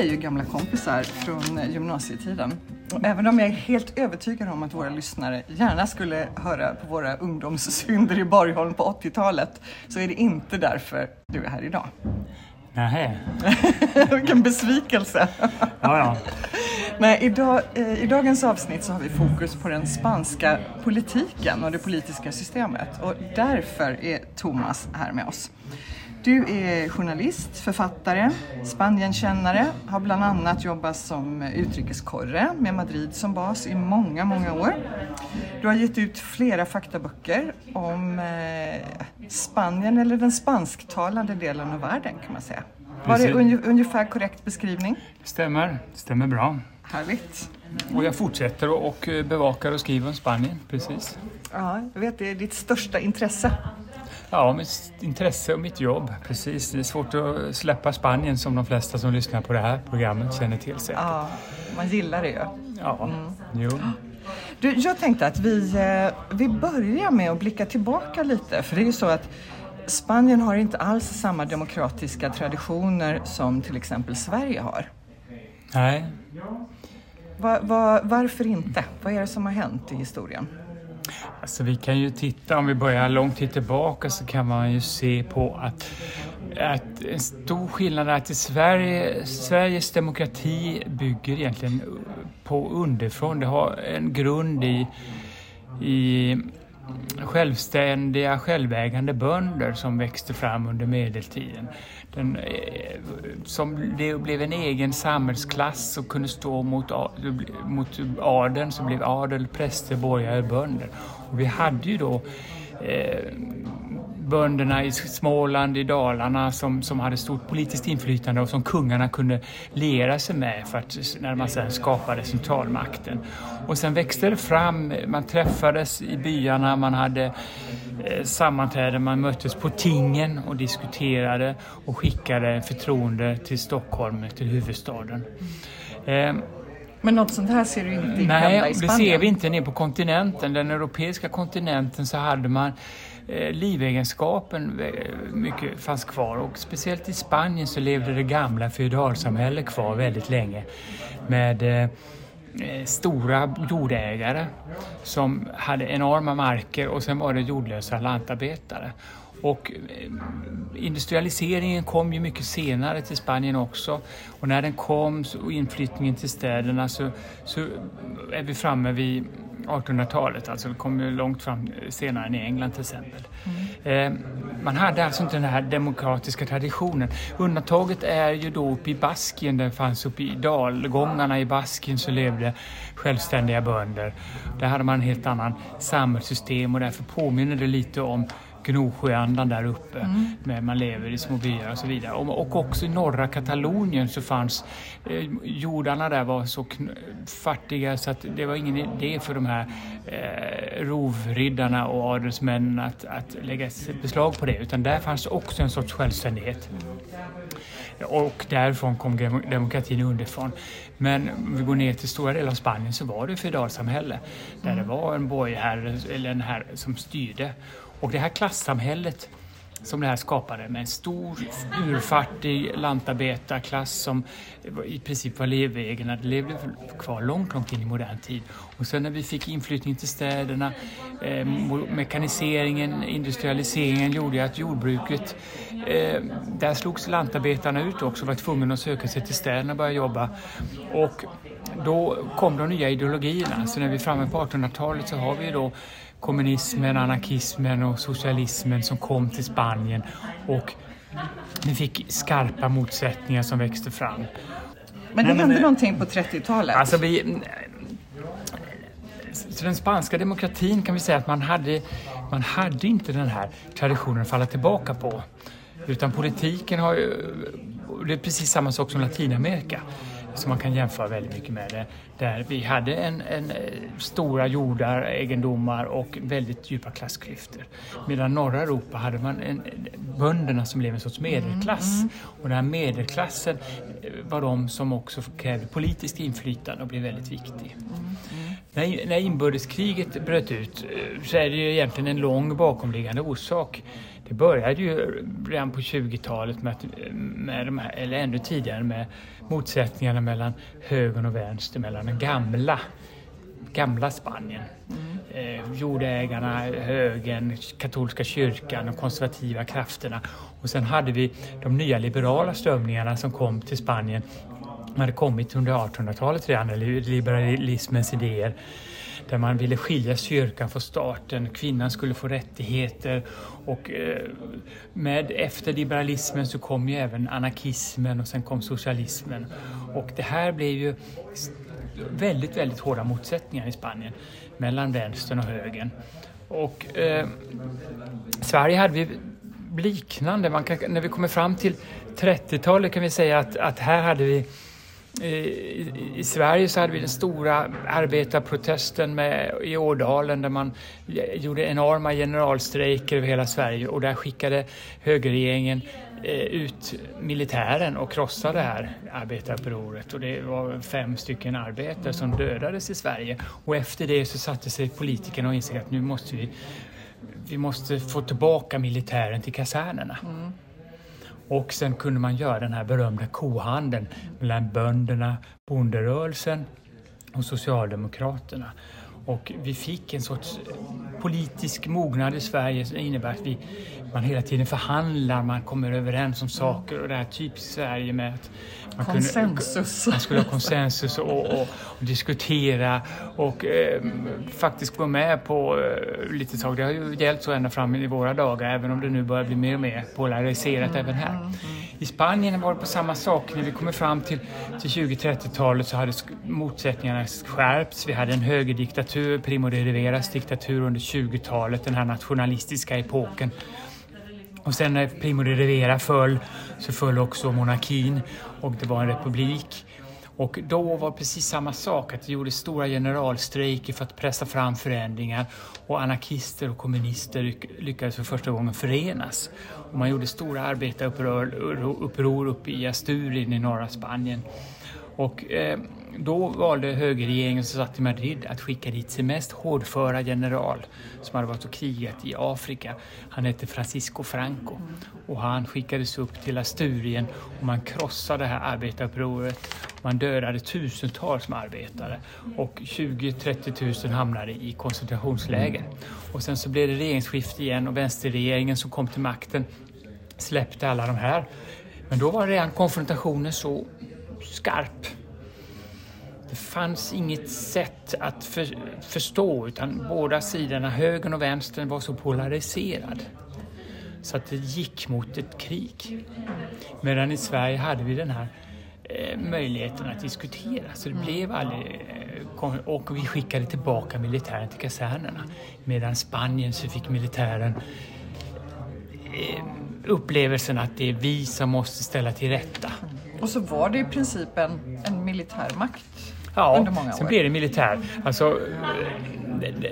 är ju gamla kompisar från gymnasietiden. Och även om jag är helt övertygad om att våra lyssnare gärna skulle höra på våra ungdomssynder i Borgholm på 80-talet så är det inte därför du är här idag. Nähä. Vilken besvikelse! Ja, ja. Nej, idag, eh, I dagens avsnitt så har vi fokus på den spanska politiken och det politiska systemet och därför är Thomas här med oss. Du är journalist, författare, Spanienkännare, har bland annat jobbat som utrikeskorre med Madrid som bas i många, många år. Du har gett ut flera faktaböcker om eh, Spanien eller den spansktalande delen av världen kan man säga. Var det ungefär korrekt beskrivning? Stämmer, stämmer bra. Härligt. Och jag fortsätter och- bevakar och skriver om Spanien, precis. Ja, jag vet det är ditt största intresse. Ja, mitt intresse och mitt jobb, precis. Det är svårt att släppa Spanien som de flesta som lyssnar på det här programmet känner till säkert. Ja, man gillar det ju. Ja, jo. Du, jag tänkte att vi, eh, vi börjar med att blicka tillbaka lite. För det är ju så att Spanien har inte alls samma demokratiska traditioner som till exempel Sverige har. Nej, Va, va, varför inte? Vad är det som har hänt i historien? Alltså vi kan ju titta, om vi börjar långt tid tillbaka så kan man ju se på att, att en stor skillnad är att i Sverige, Sveriges demokrati bygger egentligen på underifrån. Det har en grund i, i självständiga, självägande bönder som växte fram under medeltiden. Den, eh, som det blev en egen samhällsklass och kunde stå mot, mot adeln som blev adel, präster, borgare, bönder. Och vi hade ju då eh, bönderna i Småland, i Dalarna som, som hade stort politiskt inflytande och som kungarna kunde liera sig med för att, när man sedan skapade centralmakten. Och sen växte det fram, man träffades i byarna, man hade eh, sammanträden, man möttes på tingen och diskuterade och skickade förtroende till Stockholm, till huvudstaden. Eh, Men något sånt här ser du inte hända Nej, i det Spanien? ser vi inte ner på kontinenten. Den europeiska kontinenten så hade man Eh, livegenskapen eh, mycket fanns kvar och speciellt i Spanien så levde det gamla feodalsamhället kvar väldigt länge med eh, eh stora jordägare som hade enorma marker och sen var det jordlösa lantarbetare. Och eh, industrialiseringen kom ju mycket senare till Spanien också och när den kom och inflyttningen till städerna så, så är vi framme vid 1800-talet, alltså det kom ju långt fram senare än i England till exempel. Eh, man hade alltså inte den här demokratiska traditionen. Undantaget är ju då uppe i Baskien, där fanns uppe i dalgångarna i Baskien så levde självständiga bönder. Där hade man en helt annan samhällssystem och därför påminner det lite om Gnosjöandan där uppe. Med man lever i små byar och så vidare. Och, och också i norra Katalonien så fanns eh, jordarna där var så fattiga så att det var ingen idé för de här eh, rovriddarna och adelsmännen att, att lägga beslag på det. Utan där fanns också en sorts självständighet. Och därifrån kom dem- demokratin underifrån. Men om vi går ner till stora delar av Spanien så var det feodalsamhälle där det var en borgherre eller en herre som styrde. Och det här klassamhället som det här skapade med en stor urfattig lantarbetarklass som i princip var livegna. Det levde kvar långt, långt in i modern tid. Och sen när vi fick inflyttning till städerna, eh, mekaniseringen, industrialiseringen gjorde att jordbruket, eh, där slogs lantarbetarna ut också, var tvungna att söka sig till städerna och börja jobba. Och då kom de nya ideologierna. Så när vi är framme på 1800-talet så har vi då kommunismen, anarkismen och socialismen som kom till Spanien och vi fick skarpa motsättningar som växte fram. Men det Nej, men, hände eh, någonting på 30-talet? Alltså vi, så den spanska demokratin kan vi säga att man hade, man hade inte den här traditionen att falla tillbaka på. Utan politiken har ju, det är precis samma sak som Latinamerika som man kan jämföra väldigt mycket med det. Där vi hade en, en eh, stora jordar, egendomar och väldigt djupa klassklyftor. Medan norra Europa hade man en, bönderna som blev en sorts medelklass. Och den här medelklassen eh, var de som också krävde politiskt inflytande och blev väldigt viktig. När, när inbördeskriget bröt ut eh, så är det ju egentligen en lång bakomliggande orsak. Det började ju redan på 20-talet med, med de här, eller ännu tidigare med motsättningarna mellan högern och vänster, mellan den gamla, gamla Spanien. Mm. Eh, jordägarna, högern, katolska kyrkan, de konservativa krafterna. Och sen hade vi de nya liberala strömningarna som kom till Spanien de hade kommit under 1800-talet redan, liberalismens idéer där man ville skilja kyrkan från staten, kvinnan skulle få rättigheter och eh, med, efter liberalismen så kom ju även anarkismen och sen kom socialismen. Och det här blev ju väldigt, väldigt hårda motsättningar i Spanien mellan vänstern och högern. Och eh, Sverige hade vi liknande, man kan, när vi kommer fram till 30-talet kan vi säga att, att här hade vi i, i, Sverige så hade vi den stora arbetarprotesten med, i Ådalen där man gjorde enorma generalstrejker över hela Sverige och där skickade högerregeringen eh, ut militären och krossade det här arbetarupproret och det var fem stycken arbetare som dödades i Sverige och efter det så satte sig politikerna och insåg att nu måste vi, vi måste få tillbaka militären till kasernerna. Mm. Och sen kunde man göra den här berömda kohandeln mellan bönderna, bonderörelsen och Socialdemokraterna. Och vi fick en sorts politisk mognad i Sverige som innebär att vi, man hela tiden förhandlar, man kommer överens om saker och det här typiskt Sverige med att man, konsensus. Kunde, man skulle ha konsensus och, och, och diskutera och eh, faktiskt gå med på eh, lite saker. Det har ju gällt så ända fram i våra dagar även om det nu börjar bli mer och mer polariserat mm, även här. Mm. I Spanien var det på samma sak. När vi kommer fram till, till 20-30-talet så hade motsättningarna skärpts. Vi hade en högerdiktatur, Primo de Riveras diktatur under 20-talet, den här nationalistiska epoken. Och sen när Primo de Rivera föll så föll också monarkin och det var en republik. Och då var precis samma sak, att det gjordes stora generalstrejker för att pressa fram förändringar och anarkister och kommunister lyckades för första gången förenas. Och man gjorde stora arbetaruppror uppe i Asturien i norra Spanien. Och eh, då valde högerregeringen som satt i Madrid att skicka dit sin mest hårdföra general som hade varit och krigat i Afrika. Han hette Francisco Franco och han skickades upp till Asturien och man krossade det här arbetarupproret. Man dödade tusentals arbetare och 20-30 000 hamnade i koncentrationsläger. Och sen så blev det regeringsskifte igen och vänsterregeringen som kom till makten släppte alla de här. Men då var redan konfrontationen så skarp det fanns inget sätt att för, förstå utan båda sidorna, högern och vänstern, var så polariserad så att det gick mot ett krig. Medan i Sverige hade vi den här eh, möjligheten att diskutera så det blev aldrig eh, och vi skickade tillbaka militären till kasernerna. Medan Spanien så fick militären eh, upplevelsen att det är vi som måste ställa till rätta. Och så var det i princip en, en militärmakt Ja, under många år. sen blev det militär. Alltså,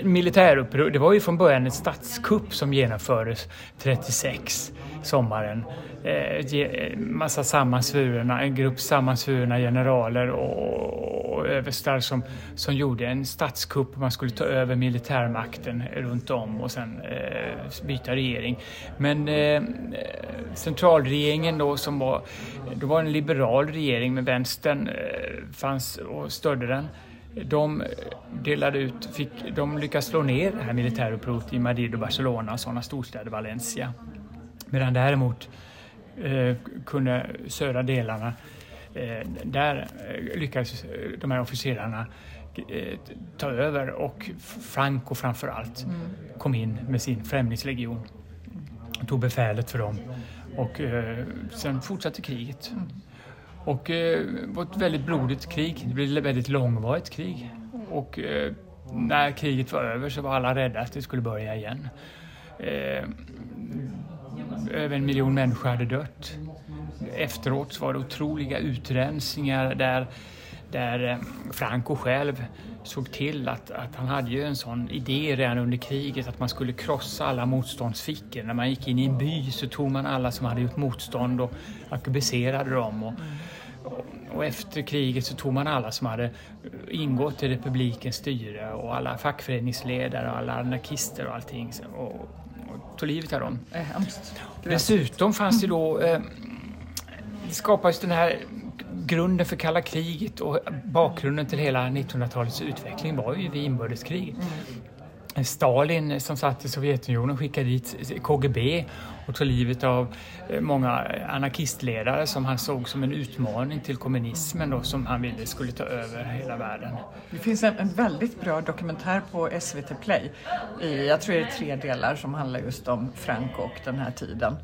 militäruppror, det var ju från början en statskupp som genomfördes 36, sommaren. Eh, eh, massa sammansvurna, en grupp sammansvurna generaler och, och överstar som, som gjorde en statskupp. Man skulle ta över militärmakten runt om och sen eh, byta regering. Men eh, centralregeringen då som var, då var en liberal regering med vänstern eh, fanns och stödde den. De delade ut, fick, de lyckades slå ner det här militärupproret i Madrid och Barcelona och sådana storstäder, Valencia. Medan däremot eh, kunde södra delarna, eh, där eh, lyckades de här officerarna eh, ta över och Franco framför allt mm. kom in med sin främlingslegion. Tog befälet för dem och eh, sen fortsatte kriget. Mm. Och eh, det var ett väldigt blodigt krig. Det blev ett väldigt långvarigt krig. Och eh, när kriget var över så var alla rädda att det skulle börja igen. Eh, över en miljon människor hade dött. Efteråt var det otroliga utrensningar där, där eh, Franco själv såg till att, att han hade ju en sån idé redan under kriget att man skulle krossa alla motståndsfickor. När man gick in i en by så tog man alla som hade gjort motstånd och arkebuserade dem. Och, och efter kriget så tog man alla som hade ingått i republikens styre och alla fackföreningsledare och alla anarkister och allting och, och tog livet av dem. Hemskt. Dessutom fanns det då, eh, det skapades den här grunden för kalla kriget och bakgrunden till hela 1900-talets utveckling var ju vid inbördeskriget. Stalin som satt i Sovjetunionen skickade dit KGB och tog livet av eh, många anarkistledare som han såg som en utmaning till kommunismen då, som han ville skulle ta över hela världen. Det finns en, en väldigt bra dokumentär på SVT Play. I, jag tror det är tre delar som handlar just om Franco och den här tiden.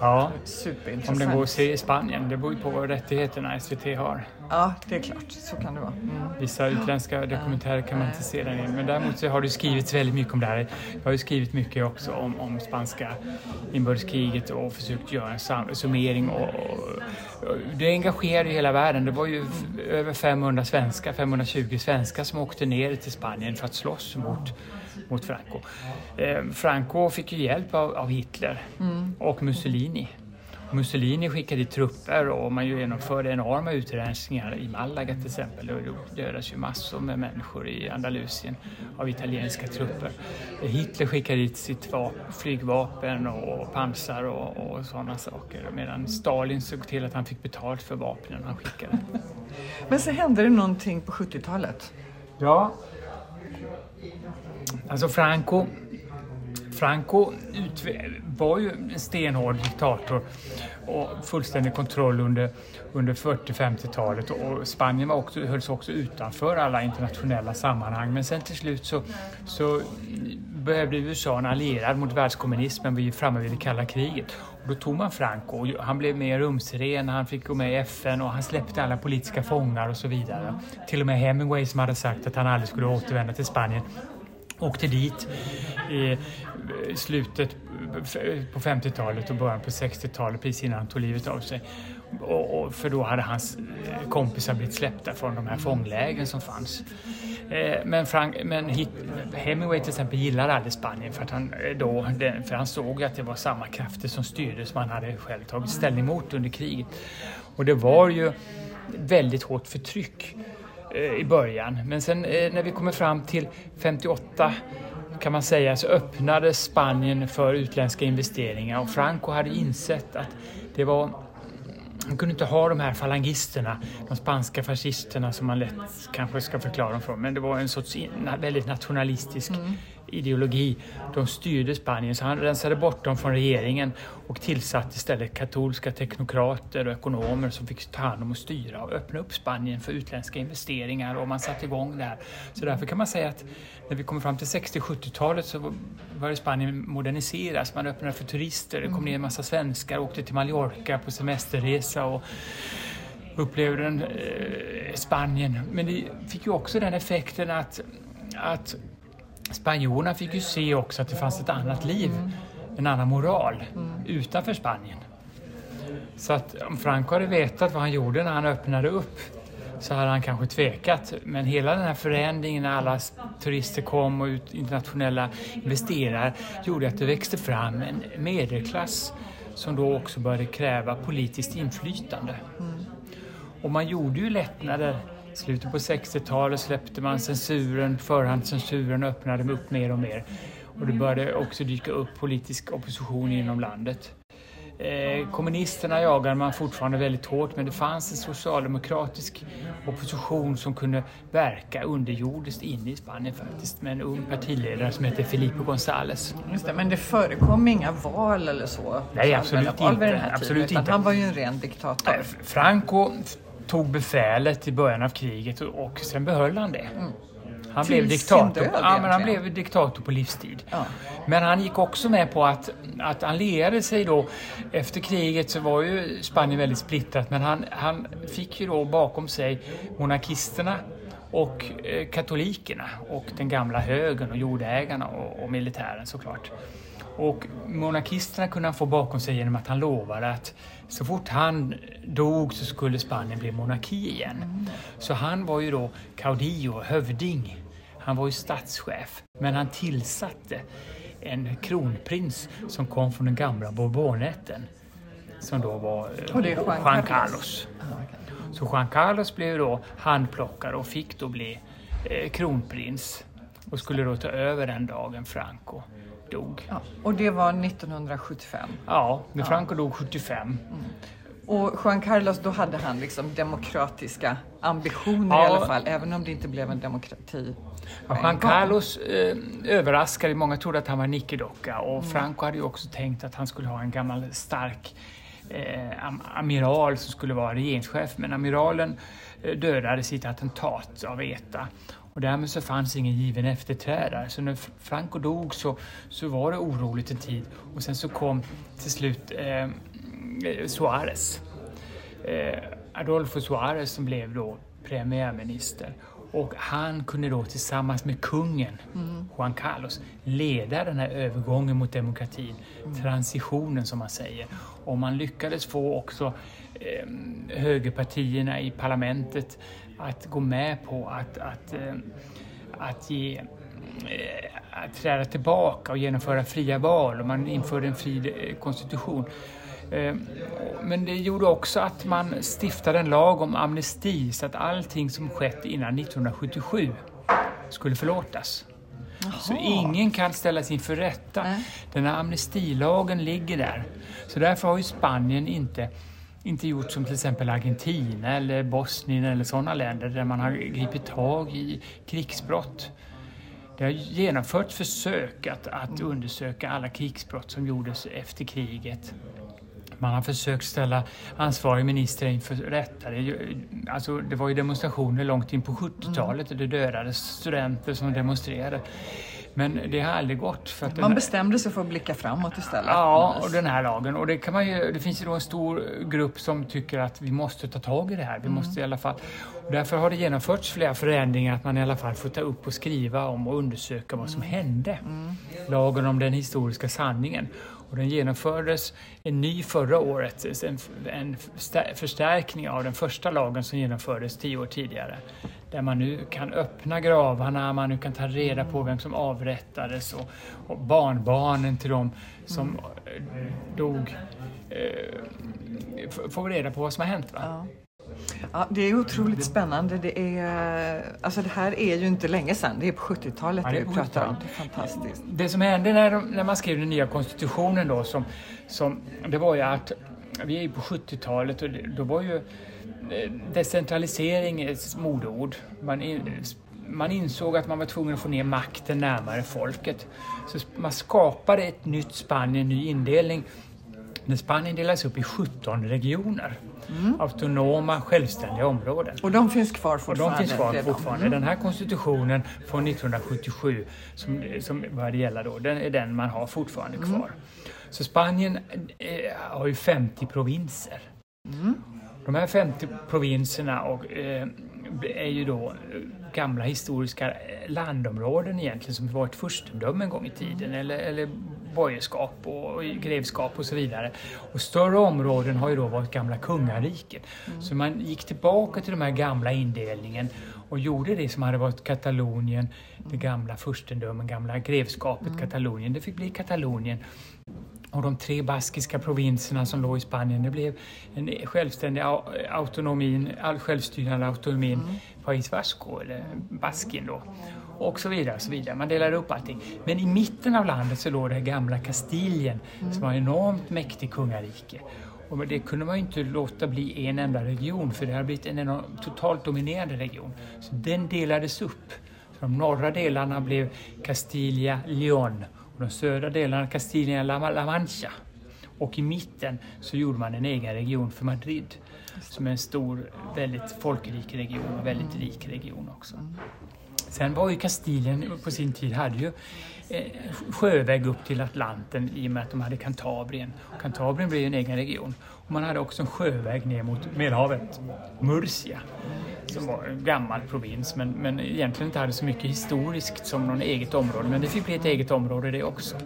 Ja, Superintressant. om den går att se i Spanien. Det beror ju på vad rättigheterna SVT har. Ja, det är klart. Så kan det vara. Mm. Vissa utländska dokumentärer kan man inte se där nere. Men däremot så har det skrivits väldigt mycket om det här. Jag har ju skrivit mycket också om, om spanska inbördeskriget och försökt göra en summering. Och, och, och det engagerade hela världen. Det var ju över 500 svenskar, 520 svenskar som åkte ner till Spanien för att slåss mot, mot Franco. Eh, Franco fick ju hjälp av, av Hitler och Mussolini. Mussolini skickade trupper och man genomförde enorma utrensningar i Malaga till exempel. Det dödas ju massor med människor i Andalusien av italienska trupper. Hitler skickade dit sitt va- flygvapen och pansar och, och sådana saker medan Stalin såg till att han fick betalt för vapnen han skickade. Men så hände det någonting på 70-talet. Ja. Alltså, alltså Franco, Franco var ju en stenhård diktator och fullständig kontroll under, under 40-50-talet och Spanien var också, hölls också utanför alla internationella sammanhang. Men sen till slut så, så behövde USA en allierad mot världskommunismen. Vi är framme vid det kalla kriget. Och då tog man Franco och han blev mer rumsren, han fick gå med i FN och han släppte alla politiska fångar och så vidare. Till och med Hemingway som hade sagt att han aldrig skulle återvända till Spanien åkte dit i eh, slutet på 50-talet och början på 60-talet precis innan han tog livet av sig. Och, och, för då hade hans eh, kompisar blivit släppta från de här fånglägren som fanns. Eh, men, Frank, men Hemingway till exempel gillade aldrig Spanien för, att han, då, för han såg att det var samma krafter som styrde som han hade själv tagit ställning mot under kriget. Och det var ju väldigt hårt förtryck Eh, i början. Men sen eh, när vi kommer fram till 58 kan man säga så öppnade Spanien för utländska investeringar. Och Franco hade insett att det var han kunde inte ha de här falangisterna, de spanska fascisterna som man lätt kanske ska förklara dem för, men det var en sorts väldigt nationalistisk mm ideologi. De styrde Spanien så han rensade bort dem från regeringen och tillsatte istället katolska teknokrater och ekonomer som fick ta hand om och styra och öppna upp Spanien för utländska investeringar och man satte igång där. Så därför kan man säga att när vi kommer fram till 60-70-talet så började Spanien moderniseras. Man öppnade för turister, det kom ner en massa svenskar, åkte till Mallorca på semesterresa och upplevde den, eh, Spanien. Men det fick ju också den effekten att, att spanjorerna fick ju se också att det fanns ett annat liv, mm. en annan moral mm. utanför Spanien. Så att om Franco hade vetat vad han gjorde när han öppnade upp så hade han kanske tvekat. Men hela den här förändringen när alla turister kom och internationella investerare gjorde att det växte fram en medelklass som då också började kräva politiskt inflytande. Mm. Och man gjorde ju lättnader slutet på 60-talet släppte man censuren, förhandscensuren öppnade upp mer och mer. Och det började också dyka upp politisk opposition inom landet. Eh, kommunisterna jagade man fortfarande väldigt hårt men det fanns en socialdemokratisk opposition som kunde verka underjordiskt inne i Spanien faktiskt med en ung partiledare som hette Felipe González. Just det, men det förekom inga val eller så? Nej, absolut inte. Vid den här absolut tiden, inte. Han var ju en ren diktator. Franco tog befälet i början av kriget och, och sen behöll han det. Mm. Han blev, diktator, död, ja, men han blev diktator på livstid. Ja. Men han gick också med på att, att han lierade sig då. Efter kriget så var ju Spanien väldigt splittrat men han, han fick ju då bakom sig monarkisterna och eh, katolikerna och den gamla högern och jordägarna och, och militären såklart. Och monarkisterna kunde han få bakom sig genom att han lovade att så fort han dog så skulle Spanien bli monarki igen. Mm. Så han var ju då caudillo, hövding. Han var ju statschef. Men han tillsatte en kronprins som kom från den gamla Bourbonätten. Som då var är Juan, Juan Carlos. Carlos. Så Juan Carlos blev då handplockad och fick då bli eh, kronprins. och skulle då ta över den dagen Franco dog. Ja, och det var 1975? Ja, när Franco dog 75. Mm. Och Juan Carlos, då hade han liksom demokratiska ambitioner ja. i alla fall, även om det inte blev en demokrati. Ja, Juan Carlos eh, överraskade, många trodde att han var nickedocka och mm. Franco hade ju också tänkt att han skulle ha en gammal stark eh, amiral som skulle vara regeringschef. Men amiralen eh, dödades i ett attentat av ETA. Och därmed så fanns ingen given efterträdare. Så när Franco dog så, så var det oroligt en tid. Och sen så kom till slut eh, Suarez. Eh, Adolfo Suarez som blev då premiärminister. Och han kunde då tillsammans med kungen, mm. Juan Carlos, leda den här övergången mot demokratin, mm. transitionen som man säger. Och man lyckades få också eh, högerpartierna i parlamentet att gå med på att, att, eh, att ge eh, att träda tillbaka och genomföra fria val och man införde en fri eh, konstitution. Men det gjorde också att man stiftade en lag om amnesti så att allting som skett innan 1977 skulle förlåtas. Jaha. Så ingen kan ställas inför rätta. Nej. Den här amnestilagen ligger där. Så därför har ju Spanien inte, inte gjort som till exempel Argentina eller Bosnien eller sådana länder där man har gripit tag i krigsbrott. Det har genomförts försök att, att undersöka alla krigsbrott som gjordes efter kriget. Man har försökt ställa ansvarig minister inför rätta. Det, alltså, det var ju demonstrationer långt in på 70-talet och det dödades studenter som demonstrerade. Men det har aldrig gått. För att man bestämde sig för att blicka framåt istället. Ja, och den här lagen. Och det, kan man ju, det finns ju då en stor grupp som tycker att vi måste ta tag i det här. Vi mm. måste i alla fall. Och därför har det genomförts flera förändringar att man i alla fall får ta upp och skriva om och undersöka vad som mm. hände. Mm. Lagen om den historiska sanningen. Och den genomfördes en ny förra året, en, en förstärkning av den första lagen som genomfördes tio år tidigare. Där man nu kan öppna gravarna, man nu kan ta reda på vem som avrättades och, och barnbarnen till dem som mm. dog. Eh, får reda på vad som har hänt. Va? Ja. Det är otroligt spännande. Det, är, alltså det här är ju inte länge sedan, det är på 70-talet ja, vi pratar om. Det är fantastiskt. Det som hände när, när man skrev den nya konstitutionen då, som, som, det var ju att vi är på 70-talet och då var ju eh, decentralisering ett modeord. Man, in, man insåg att man var tvungen att få ner makten närmare folket. Så man skapade ett nytt Spanien, en ny indelning. När Spanien delades upp i 17 regioner. Mm. Autonoma, självständiga områden. Och de finns kvar fortfarande? Och de finns kvar fortfarande. Mm. Den här konstitutionen från 1977 som, som började gälla då, den är den man har fortfarande mm. kvar. Så Spanien eh, har ju 50 provinser. Mm. De här 50 provinserna och, eh, är ju då gamla historiska landområden egentligen som var ett furstendöme en gång i tiden eller, eller borgerskap och grevskap och så vidare. Och större områden har ju då varit gamla kungariken. Mm. Så man gick tillbaka till de här gamla indelningen och gjorde det som hade varit Katalonien, det gamla furstendömen, gamla grevskapet mm. Katalonien. Det fick bli Katalonien. Och de tre baskiska provinserna som låg i Spanien, det blev en självständig autonomin, självstyrande autonomin, mm. País Vasco, eller Baskien då och så vidare. Och så vidare. Man delar upp allting. Men i mitten av landet så låg det gamla Kastilien mm. som var en enormt mäktig kungarike. Och det kunde man ju inte låta bli en enda region för det hade blivit en enorm, totalt dominerande region. Så den delades upp. Så de norra delarna blev Castilla, León och de södra delarna Castilla, La Mancha. Och i mitten så gjorde man en egen region för Madrid som är en stor, väldigt folkrik region och väldigt rik region också. Sen var ju Kastilien på sin tid hade ju eh, sjöväg upp till Atlanten i och med att de hade Kantabrien. Kantabrien blev ju en egen region. Och man hade också en sjöväg ner mot Medelhavet, Murcia, som var en gammal provins men, men egentligen inte hade så mycket historiskt som något eget område. Men det fick bli ett eget område det också.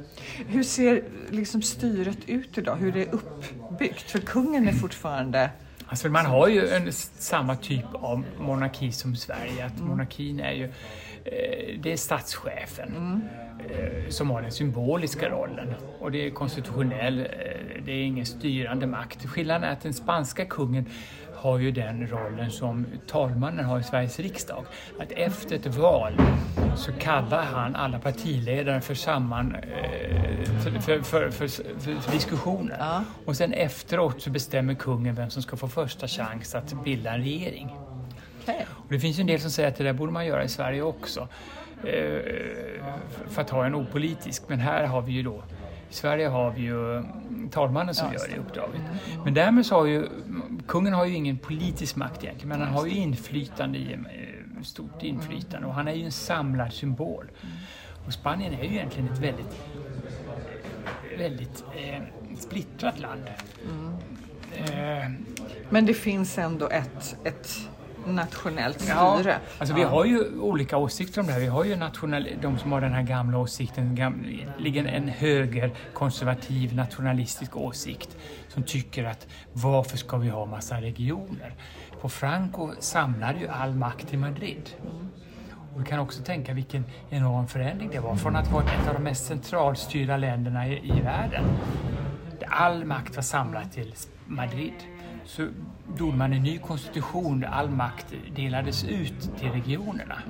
Hur ser liksom styret ut idag? Hur är det uppbyggt? För kungen är fortfarande Alltså man har ju en, samma typ av monarki som Sverige. Att mm. Monarkin är ju eh, det är statschefen mm. eh, som har den symboliska rollen och det är konstitutionell, eh, det är ingen styrande makt. Skillnaden är att den spanska kungen har ju den rollen som talmannen har i Sveriges riksdag. Att efter ett val så kallar han alla partiledare för samman eh, för, för, för, för, diskussioner. Ja. Och sen efteråt så bestämmer kungen vem som ska få första chans att bilda en regering. Okej. Och det finns ju en del som säger att det där borde man göra i Sverige också. Eh, för att ha en opolitisk. Men här har vi ju då i Sverige har vi ju mm, talmannen som Ja, gör det uppdraget. Men därmed så har ju kungen har ju ingen politisk makt egentligen, men han har ju inflytande i, eh, stort inflytande och han är ju en samlad symbol. Och Spanien är ju egentligen ett väldigt, väldigt eh, splittrat land. Eh, Men det finns ändå ett, ett nationellt Ja, styre. alltså vi har ju olika åsikter om det här. Vi har ju national, de som har den här gamla åsikten, gam, ligger en höger konservativ nationalistisk åsikt som tycker att varför ska vi ha massa regioner? På Franco samlade ju all makt i Madrid. Och vi kan också tänka vilken enorm förändring det var från att vara ett av de mest centralstyrda länderna i, i världen all makt var samlad till Madrid så gjorde man en ny konstitution där all makt delades ut till regionerna.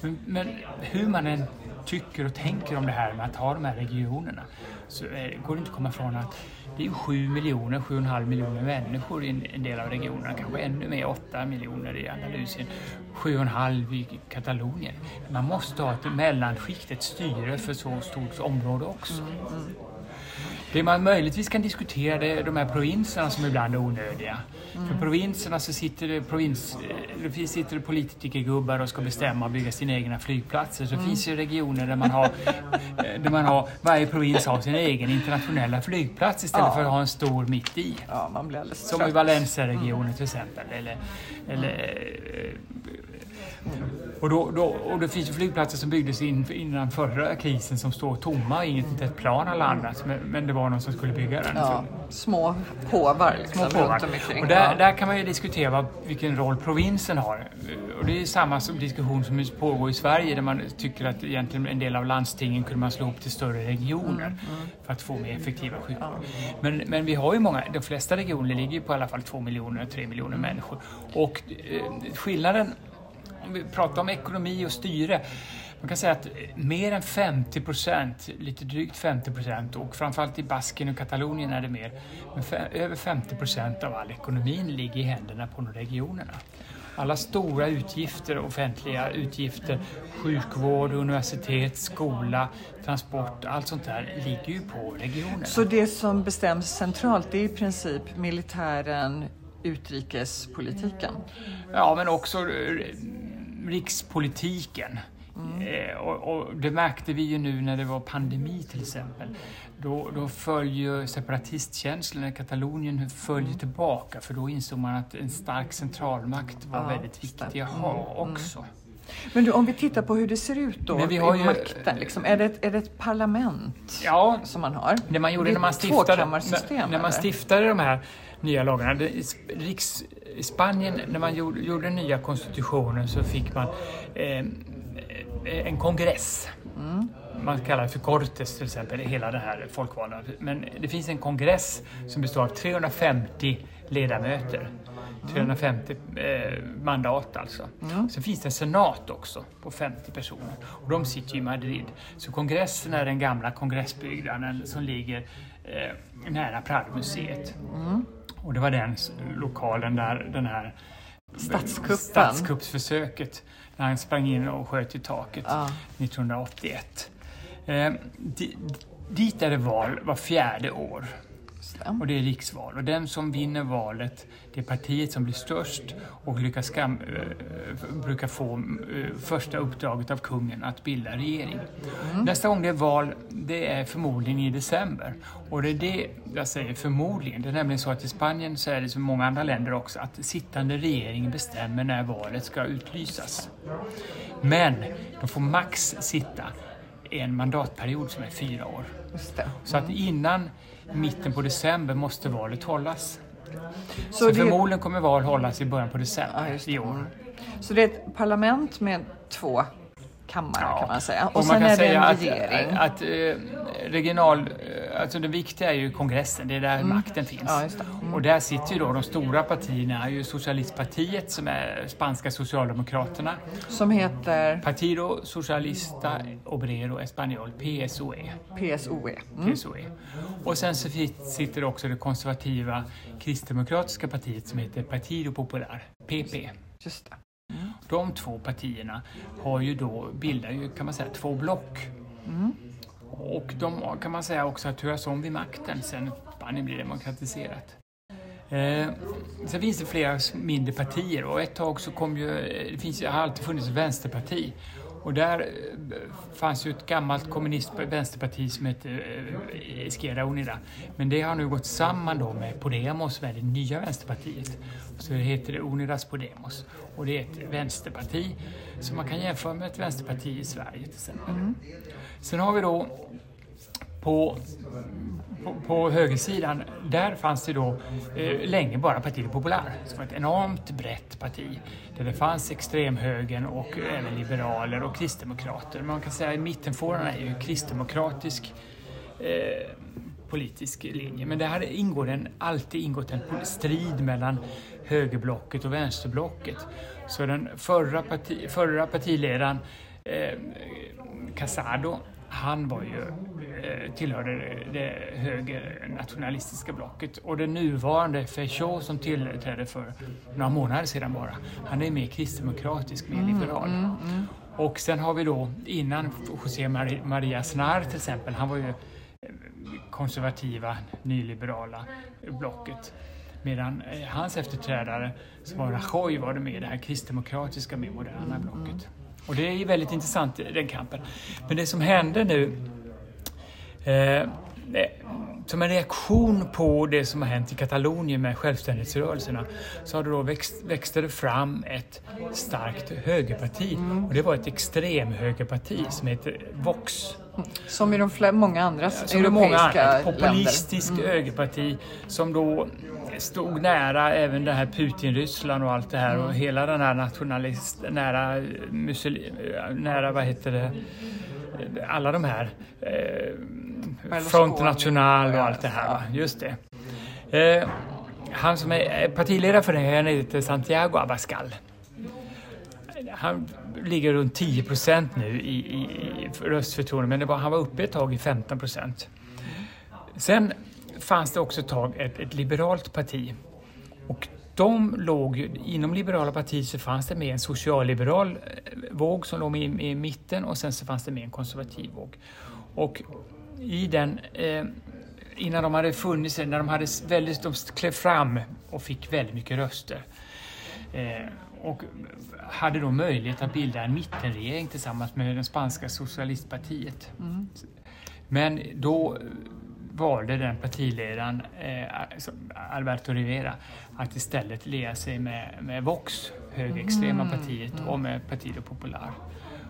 Men, men hur man än tycker och tänker om det här med att ha de här regionerna så eh, går det inte att komma ifrån att det är 7 miljoner, 7,5 miljoner människor i en, del av regionerna, kanske ännu mer, 8 miljoner i Andalusien, 7,5 i Katalonien. Man måste ha ett mellanskikt, ett styre för så stort område också. Mm, mm. Det man möjligtvis kan diskutera det är de här provinserna som ibland är onödiga. För provinserna så sitter det, provins, eh, det sitter det politikergubbar och ska bestämma och bygga sina egna flygplatser. Så det finns ju regioner där man har, eh, där man har, varje provins har sin egen internationella flygplats istället Ja. för att ha en stor mitt i. Ja, man blir alldeles Som i trött. Valencia-regionen till exempel. Eller, eller, eh, och, då, då, och det finns ju flygplatser som byggdes in, innan förra krisen som står tomma inget, inte ett plan har landat. Men, men det var någon som skulle bygga den. Ja, små påvar liksom, Små påvar. Och där, där kan man ju diskutera vad, vilken roll provinsen har. Och det är samma som diskussion som pågår i Sverige där man tycker att egentligen en del av landstingen kunde man slå ihop till större regioner Mm, för att få mer effektiva sjukvård. Men, men vi har ju många, de flesta regioner ligger ju på i alla fall två miljoner, tre miljoner människor. Och eh, skillnaden, om vi pratar om ekonomi och styre, man kan säga att mer än 50 procent, lite drygt 50 procent och framförallt i Baskien och Katalonien är det mer, men över 50 procent av all ekonomin ligger i händerna på de regionerna. Alla stora utgifter, offentliga utgifter, sjukvård, universitet, skola, transport, allt sånt där ligger ju på regionerna. Så det som bestäms centralt det är i princip militären, utrikespolitiken? Ja, men också eh, rikspolitiken. Eh, och, och det märkte vi ju nu när det var pandemi till exempel. Då, då föll ju separatistkänslorna i Katalonien föll ju tillbaka för då insåg man att en stark centralmakt var Ja, väldigt viktig att ha också. Men du, om vi tittar på hur det ser ut då, i ju- makten, liksom, är, det ett, är det ett parlament Ja, som man har? Det man gjorde Det är när man stiftade, när, när man stiftade de här nya lagarna. Riks, I Spanien, när man gjorde, gjorde den nya konstitutionen så fick man eh, en kongress. Man kallar det för Cortes till exempel, hela det här folkvalda. Men det finns en kongress som består av 350 ledamöter. 350 eh, mandat alltså. Sen finns det en senat också på 50 personer. Och de sitter ju i Madrid. Så kongressen är den gamla kongressbyggnaden som ligger eh, nära Prado-museet. Och det var den lokalen där den här Statskuppen. statskuppsförsöket när han sprang in och sköt i taket Ja. 1981. Eh, di, dit är det val var fjärde år. Och det är riksval. Och den som vinner valet, det är partiet som blir störst och lyckas skam, eh, brukar få eh, första uppdraget av kungen att bilda regering. Nästa gång det är val, det är förmodligen i december. Och det är det jag säger förmodligen. Det är nämligen så att i Spanien så är det som i många andra länder också att sittande regering bestämmer när valet ska utlysas. Men de får max sitta en mandatperiod som är fyra år. Det. Så att innan mitten på december måste valet hållas. Så, Så det- förmodligen kommer val hållas i början på Ja, december det. i år. Så det är ett parlament med två kammare Ja. kan man säga. Och, Och sen man kan är det säga en att, regering. att, eh, regional, alltså det viktiga är ju kongressen, det är där makten finns. Ja, det. Mm. Och där sitter ju då de stora partierna, ju Socialistpartiet som är spanska Socialdemokraterna, Som heter Partido Socialista Obrero Español, PSOE. PSOE. Mm. PSOE. Och sen så sitter också det konservativa kristdemokratiska partiet som heter Partido Popular, PP. Just det. De två partierna har ju då, bildar ju kan man säga två block. Och de kan man säga också har turats om vid makten sen Spanien blev demokratiserat. Eh, sen finns det flera mindre partier och ett tag så kom ju, eh, det finns, har alltid funnits ett vänsterparti. Och där eh, fanns ju ett gammalt kommunist vänsterparti som hette eh, Izquierda Unida. Men det har nu gått samman då med Podemos, är det nya vänsterpartiet. Så det heter det Unidas Podemos. Och det är ett vänsterparti som man kan jämföra med ett vänsterparti i Sverige till exempel. Sen har vi då på, på, på högersidan, där fanns det då eh, länge bara Partiet Popular, som var ett enormt brett parti. Där det fanns extremhögern och även liberaler och kristdemokrater. Man kan säga att mittenfåran är ju kristdemokratisk eh, politisk linje. Men det har ingår en, alltid ingått en strid mellan högerblocket och vänsterblocket. Så den förra, parti, förra partiledaren eh, Casado, han var ju, eh, tillhörde det, högernationalistiska blocket. Och den nuvarande Feijóo som tillträdde för några månader sedan bara, han är mer kristdemokratisk, mer liberal. Och sen har vi då, innan José Mari- Maria Aznar till exempel, han var ju konservativa, nyliberala blocket. Medan eh, hans efterträdare, som var Rajoy, var det med i det här kristdemokratiska, mer moderna blocket. Och det är ju väldigt intressant, den kampen. Men det som hände nu, eh, som en reaktion på det som har hänt i Katalonien med självständighetsrörelserna, så har det då växt, växte det fram ett starkt högerparti. Och det var ett extremhögerparti som heter Vox. Som i de fler, många andra Som europeiska många, ett länder. Mm. populistiskt högerparti som då stod nära även det här Putin-Ryssland och allt det här Mm. och hela den här nationalist, nära, muslim, nära vad heter det, alla de här eh, Front National och allt det här. Va? Just det. Eh, han som är partiledare för det, han heter Santiago Abascal. Han ligger runt 10 procent nu i, i, i röstförtroende, men var, han var uppe ett tag i 15 procent. Sen fanns det också ett tag ett, ett liberalt parti. Och de låg inom liberala partiet så fanns det med en socialliberal eh, våg som låg i, i mitten och sen så fanns det med en konservativ våg. Och i den, eh, innan de hade funnits, när de hade väldigt, de klev fram och fick väldigt mycket röster. Eh, och hade då möjlighet att bilda en mittenregering tillsammans med det spanska socialistpartiet. Men då valde den partiledaren, eh, Alberto Rivera, att istället lea sig med, med Vox, högerextrema partiet, och med Partido Popular.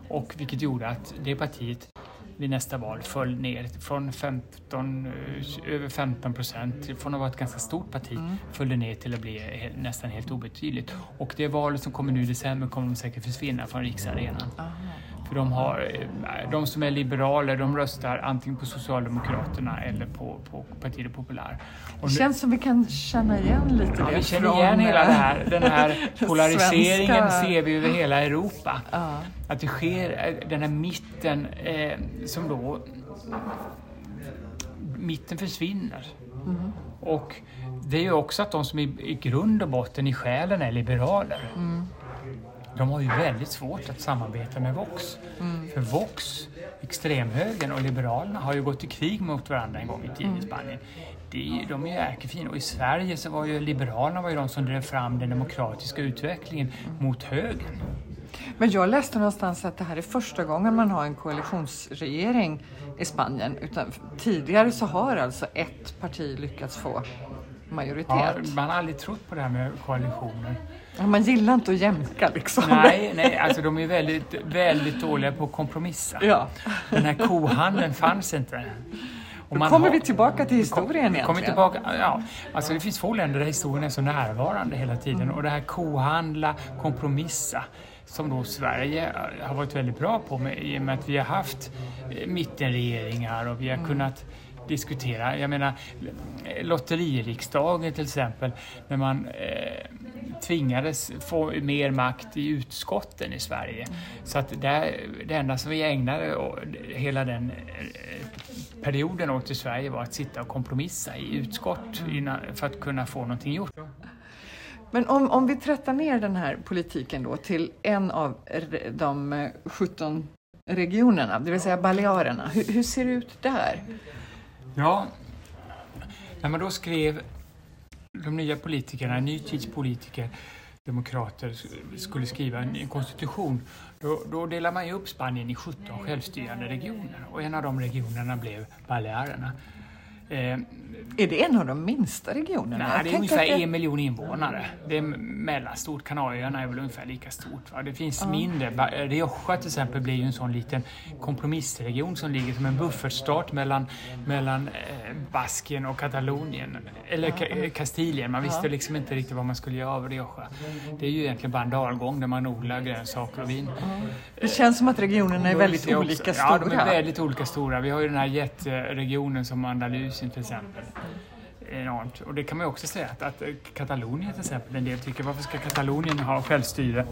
Och vilket gjorde att det partiet vid nästa val föll ner från 15, eh, över 15 procent, från att vara ett ganska stort parti, föll det ner till att bli nästan helt obetydligt. Och det valet som kommer nu i december kommer de säkert försvinna från riksarenan. För de, har, eh, de som är liberaler, de röstar antingen på Socialdemokraterna eller på, på Partido Popular. Och Det känns som vi kan känna igen lite Ja, det vi känner från, igen hela det här, den här polariseringen svenska- ser vi över hela Europa. Ja. Att det sker eh, den här mitten eh, som då mitten försvinner. Mm. Och det är ju också att de som i, i grund och botten i själen är liberaler. Mm. De har ju väldigt svårt att samarbeta med Vox. Mm. För Vox, extremhögern och Liberalerna har ju gått i krig mot varandra en gång i tiden Mm. i Spanien. Det de är ju ärkefina och i Sverige så var ju Liberalerna var ju de som drev fram den demokratiska utvecklingen Mm. mot högern. Men jag läste någonstans att det här är första gången man har en koalitionsregering i Spanien. Utan tidigare så har alltså ett parti lyckats få majoritet. Ja, man har aldrig trott på det här med koalitioner. Ja, Man gillar inte att jämka liksom. Nej, nej, alltså de är väldigt, väldigt dåliga på att kompromissa. Ja. Den här kohandeln fanns inte. Och Då kommer har- vi tillbaka till kom- historien kommer egentligen. tillbaka, ja, alltså det finns få länder där historien är så närvarande hela tiden. Mm. Och det här kohandla, kompromissa, som då Sverige har varit väldigt bra på med, i och med att vi har haft eh, mittenregeringar och vi Mm. har kunnat diskutera. Jag menar, lotteririksdagen till exempel, när man eh, tvingades få mer makt i utskotten i Sverige. Så att det, det enda som vi ägnade hela den eh, perioden åt i Sverige var att sitta och kompromissa i utskott innan, för att kunna få någonting gjort. Men om, om vi trättar ner den här politiken då till en av de 17 regionerna, det vill säga Balearerna. Hur, hur ser det ut där? Ja, när man då skrev de nya politikerna, ny tids politiker, demokrater, skulle skriva en konstitution, då, då delar man ju upp Spanien i 17 självstyrande regioner och en av de regionerna blev Balearerna. Eh, är det en av de minsta regionerna? Nej, det är ungefär det... en miljon invånare. Det är mellanstort. Kanarieöarna är väl ungefär lika stort. Va? Det finns uh. mindre. Rioja till exempel blir ju en sån liten kompromissregion som ligger som en buffertstat mellan, mellan eh, Baskien och Katalonien. Eller uh. Kastilien. Man visste uh. liksom inte riktigt vad man skulle göra av Rioja. Det är ju egentligen bara en dalgång där man odlar grönsaker och vin. Det känns som att regionerna är väldigt olika stora. Ja, de är väldigt olika stora. Vi har ju den här jätteregionen som Andalusien till exempel enormt. Och det kan man ju också säga att, att Katalonien till exempel, en del tycker varför ska Katalonien ha självstyre?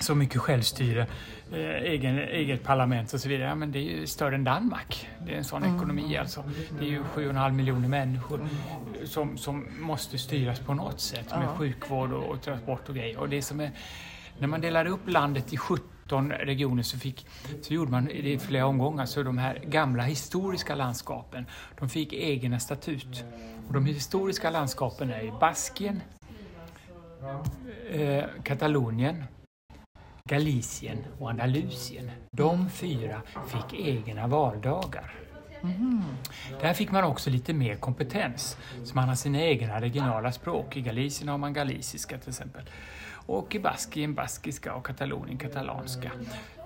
Så mycket självstyre, eh, egen, eget parlament och så vidare. Ja, men det är ju större än Danmark. Det är en sån mm. ekonomi alltså. Det är ju 7,5 miljoner människor som, som måste styras på något sätt med sjukvård och, och transport och grejer. Och det som är, när man delar upp landet i 70 17 regioner så, fick, så gjorde man i flera omgångar. Så de här gamla historiska landskapen, de fick egna statut. Och de historiska landskapen är Baskien, eh, Katalonien, Galicien och Andalusien. De fyra fick egna valdagar. Mm. Där fick man också lite mer kompetens, så man har sina egna regionala språk. I Galicien har man galiciska till exempel och i Baskien baskiska och Katalonien katalanska.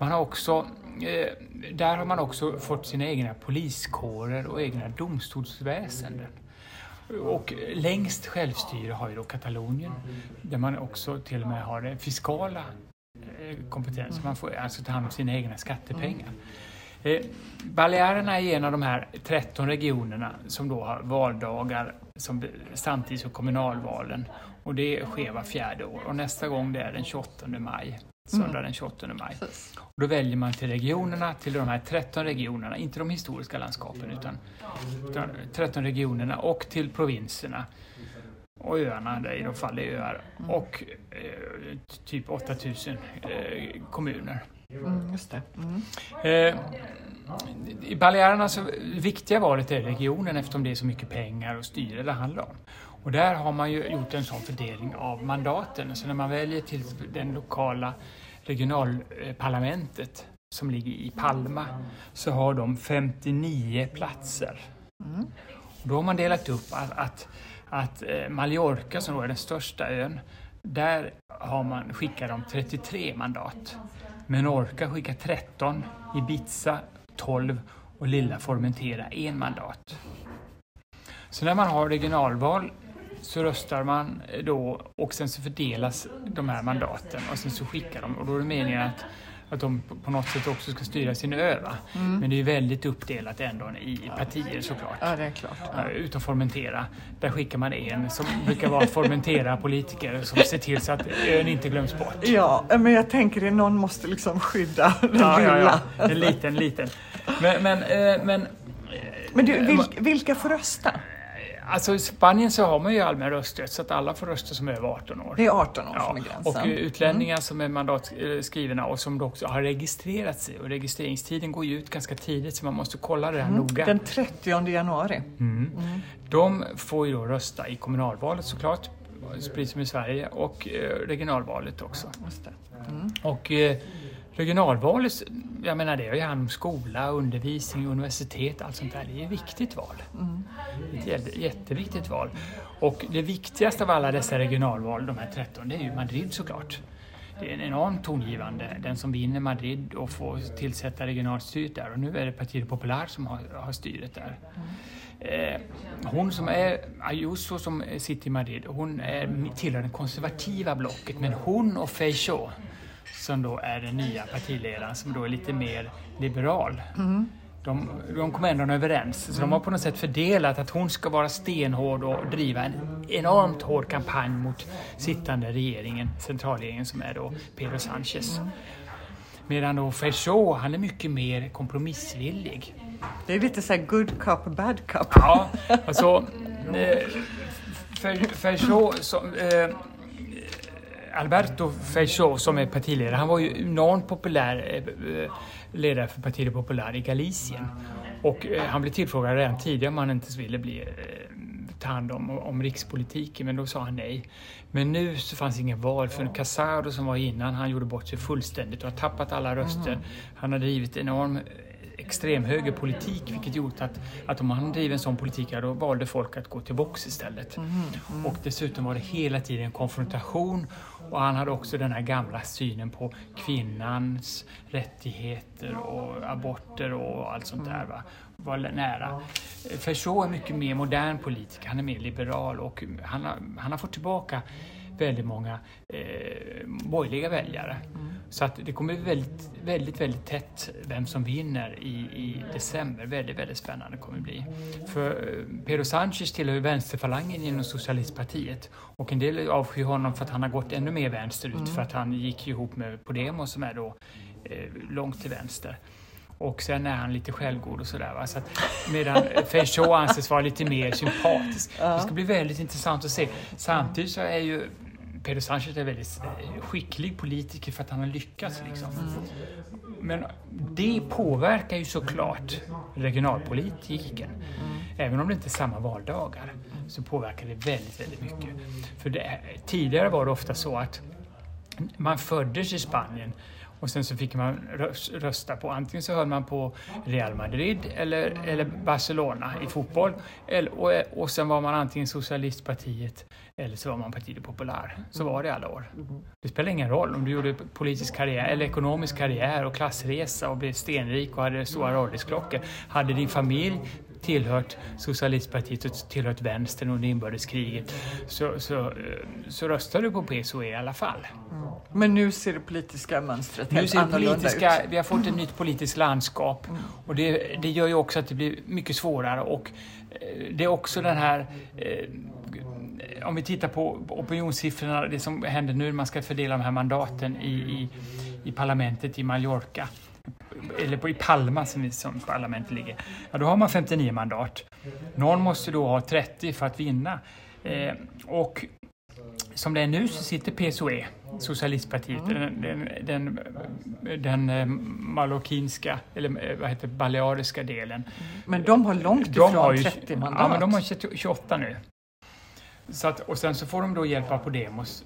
Man har också, eh, där har man också fått sina egna poliskårer och egna domstolsväsenden. Och längst självstyre har ju då Katalonien, där man också till och med har den fiskala eh, kompetensen. Man får alltså ta hand om sina egna skattepengar. Eh, Balearerna är en av de här 13 regionerna som då har valdagar som, samtidigt som kommunalvalen. Och det sker var fjärde år och nästa gång det är den 28 maj. Söndag mm. den 28 maj. Och då väljer man till regionerna, till de här 13 regionerna, inte de historiska landskapen utan, utan 13 regionerna och till provinserna och öarna, där i de fall det är öar, mm. och eh, typ 8000 eh, kommuner. Mm, just det. Mm. Eh, I Balearerna så viktiga valet är regionen eftersom det är så mycket pengar och styre det handlar om. Och där har man ju gjort en sån fördelning av mandaten. Så när man väljer till den lokala regionalparlamentet som ligger i Palma så har de 59 platser. Mm. Och då har man delat upp att, att, att eh, Mallorca, som då är den största ön, där har man, skickar de 33 mandat. Menorca skickar 13, Ibiza 12 och lilla Formentera en mandat. Så när man har regionalval så röstar man då och sen så fördelas de här mandaten och sen så skickar de och då är det meningen att att de på något sätt också ska styra sin ö. Mm. Men det är väldigt uppdelat ändå i partier såklart. Ja, det är klart. Ja. Utom Formentera, där skickar man en som brukar vara Formentera-politiker som ser till så att ön inte glöms bort. Ja, men jag tänker att någon måste liksom skydda den ja, lilla. Ja, ja. En liten, liten. Men, men, eh, men, men du, vil, vilka får rösta? Alltså i Spanien så har man ju allmän rösträtt så att alla får rösta som är över 18 år. Det är 18 år ja. som är gränsen. Och eh, utlänningar mm. som är mandatskrivna och som också har registrerat sig och registreringstiden går ju ut ganska tidigt så man måste kolla det här mm. noga. Den 30 januari. Mm. mm. De får ju då rösta i kommunalvalet såklart, precis som i Sverige, och eh, regionalvalet också. Mm. Och eh, regionalvalet, jag menar det har ju hand om skola, undervisning, universitet, allt sånt där. Det är ett viktigt val. Mm. Ett jätteviktigt val. Och det viktigaste av alla dessa regionalval, de här 13, det är ju Madrid såklart. Det är en enormt tongivande. Den som vinner Madrid och får tillsätta regionalstyret där. Och nu är det Partido Popular som har, har styret där. Mm. Hon som är, Ayuso som sitter i Madrid, hon är, tillhör det konservativa blocket. Men hon och Feijóo som då är den nya partiledaren som då är lite mer liberal. Mm. de, de kom ändå överens. Så de har på något sätt fördelat att hon ska vara stenhård och driva en enormt hård kampanj mot sittande regeringen, centralregeringen som är då Pedro Sanchez. Medan då Feijóo, han är mycket mer kompromissvillig. Det är lite så här good cop, bad cop. Ja, alltså eh, Feijóo som, eh, Alberto Feijóo som är partiledare, han var ju enormt populär eh, ledare för Partiet Popular i Galicien. Och eh, han blev tillfrågad redan tidigare om han inte ville bli, eh, ta hand om, om rikspolitiken, men då sa han nej. Men nu så fanns ingen val för Casado som var innan, han gjorde bort sig fullständigt och har tappat alla röster. Mm. Han har drivit enorm extremhögerpolitik vilket gjort att, att om han driver en sån politik då valde folk att gå till box istället. Mm, mm. Och dessutom var det hela tiden en konfrontation och han hade också den här gamla synen på kvinnans rättigheter och aborter och allt sånt där. Va? Var nära. För är mycket mer modern politiker, han är mer liberal och han har, han har fått tillbaka väldigt många eh, borgerliga väljare. Mm. Så att det kommer väldigt, väldigt, väldigt tätt vem som vinner i, i december. Väldigt, väldigt spännande kommer det bli. För eh, Pedro Sanchez tillhör ju vänsterfalangen inom socialistpartiet och en del avskyr honom för att han har gått ännu mer vänsterut mm. för att han gick ihop med Podemos som är då eh, långt till vänster. Och sen är han lite självgod och sådär. Va? Så att, medan Feijóo anses vara lite mer sympatisk. Det ska bli väldigt intressant att se. Samtidigt så är ju Pedro Sanchez är väldigt eh, skicklig politiker för att han har lyckats. Liksom. Men det påverkar ju såklart regionalpolitiken. Även om det inte är samma valdagar så påverkar det väldigt, väldigt mycket. För det, tidigare var det ofta så att man föddes i Spanien och sen så fick man rösta på, antingen så höll man på Real Madrid eller, eller Barcelona i fotboll. Eller, och, och sen var man antingen Socialistpartiet eller så var man Partiet Popular. Så var det alla år. Det spelar ingen roll om du gjorde politisk karriär eller ekonomisk karriär och klassresa och blev stenrik och hade stora radisklockor. Hade din familj tillhört socialistpartiet och tillhört vänstern under inbördeskriget så, så, så röstade du på PSOE i alla fall. Mm. Men nu ser det politiska mönstret helt nu annorlunda politiska, ut. Vi har fått ett nytt politiskt landskap mm. och det, det gör ju också att det blir mycket svårare och eh, det är också den här eh, om vi tittar på opinionssiffrorna, det som händer nu, man ska fördela de här mandaten i, i, i parlamentet i Mallorca eller på, i Palma som, som parlamentet ligger, ja, då har man 59 mandat. Någon måste då ha 30 för att vinna. Eh, och som det är nu så sitter PSOE, Socialistpartiet, mm. den, den, den, den eh, mallorquinska, eller eh, vad heter baleariska delen. Men de har långt ifrån har ju, 30 mandat. Ja, men de har 28 nu. Så att, och sen så får de då hjälp av Podemos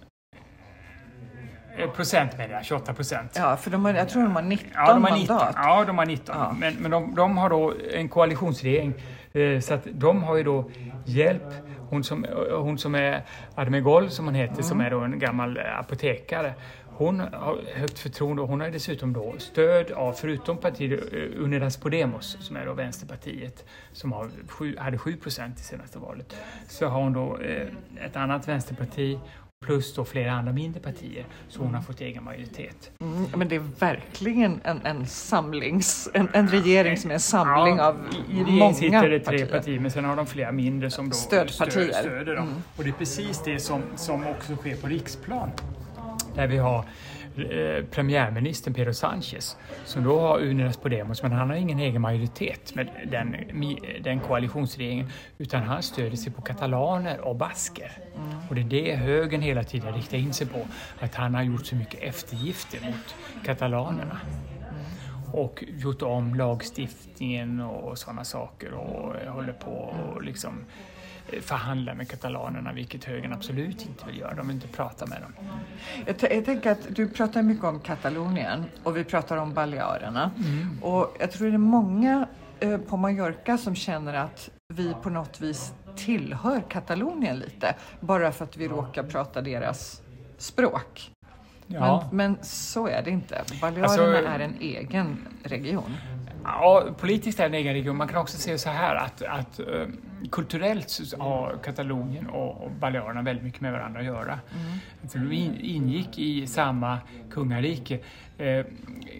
procent menar jag, 28 procent. Ja, för de har, jag tror de har 19 ja, de har 19, mandat. Ja, de har 19. Ja. Men, men de, de, har då en koalitionsregering. Eh, så att de har ju då hjälp. Hon som, hon som är Admegol, som hon heter, mm. som är då en gammal apotekare. Hon har högt förtroende och hon har dessutom då stöd av, förutom partiet eh, Unidas Podemos, som är då Vänsterpartiet, som har sju, hade 7 procent i senaste valet, så har hon då eh, ett annat vänsterparti plus då flera andra mindre partier, så hon har fått egen majoritet. Mm, men det är verkligen en, en samlings, en, en regering som är en samling ja, av i många sitter det tre partier. partier, men sen har de flera mindre som då Stödpartier. Stöd, stöder dem. Mm. Och det är precis det som, som också sker på riksplan, där vi har Eh, premiärministern Pedro Sánchez som då har Unidas Podemos men han har ingen egen majoritet med den, den koalitionsregeringen utan han stöder sig på katalaner och basker. Mm. Och det är det högern hela tiden riktar in sig på, att han har gjort så mycket eftergifter mot katalanerna och gjort om lagstiftningen och sådana saker och håller på och liksom förhandla med katalanerna, vilket högern absolut inte vill göra. De vill inte prata med dem. Jag, jag tänker att du pratar mycket om Katalonien och vi pratar om Balearerna. Mm. Och jag tror det är många eh, på Mallorca som känner att vi på något vis tillhör Katalonien lite, bara för att vi råkar prata deras språk. Ja. Men, men, så är det inte. Balearerna alltså, är en egen region. Ja, politiskt är det en egen region. Man kan också se så här att, att kulturellt har Katalonien och, Balearerna väldigt mycket med varandra att göra. Mm. För de in, ingick i samma kungarike. Eh,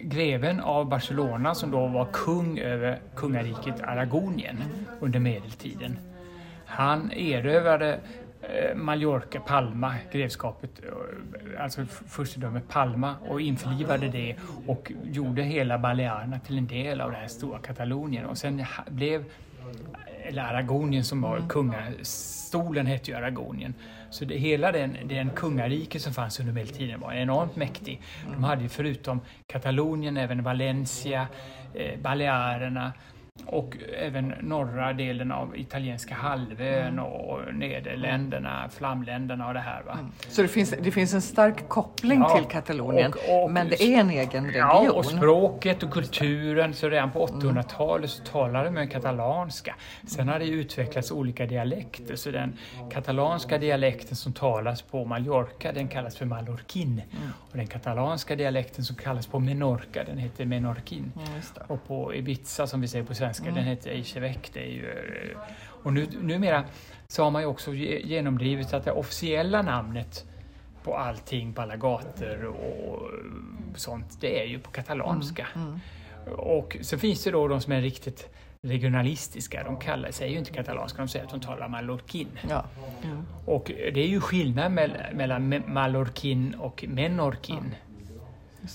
greven av Barcelona som då var kung över kungariket Aragonien under medeltiden. Han erövrade Eh, Mallorca, Palma, grevskapet, eh, alltså furstendömet Palma och införlivade det och gjorde hela Balearerna till en del av det här stora Katalonien och sen blev eller Aragonien som var mm. kungastolen hette ju Aragonien. Så det, hela den, den kungarike som fanns under medeltiden var enormt mäktig. De hade ju förutom Katalonien även Valencia, eh, Balearerna och även norra delen av italienska halvön mm. och Nederländerna, Flamländerna och det här. Va? Mm. Så det finns, det finns en stark koppling ja, till Katalonien, och, och, men det är en egen region? Ja, och språket och kulturen. Så redan på 800-talet så talade man katalanska. Sen har det utvecklats olika dialekter, så den katalanska dialekten som talas på Mallorca, den kallas för mallorquin. Mm. Och den katalanska dialekten som kallas på Menorca, den heter menorquin. Ja, och på Ibiza, som vi säger på svenska, mm. den heter Eisevek. Det är ju, eh, och nu, numera så har man ju också genomdrivit att det officiella namnet på allting, på alla gator och sånt, det är ju på katalanska. Mm. Mm. Och så finns det då de som är riktigt regionalistiska, de kallar, säger ju inte katalanska, de säger att de talar mallorquin. Ja. Mm. Och det är ju skillnad mellan mallorquin och menorquin.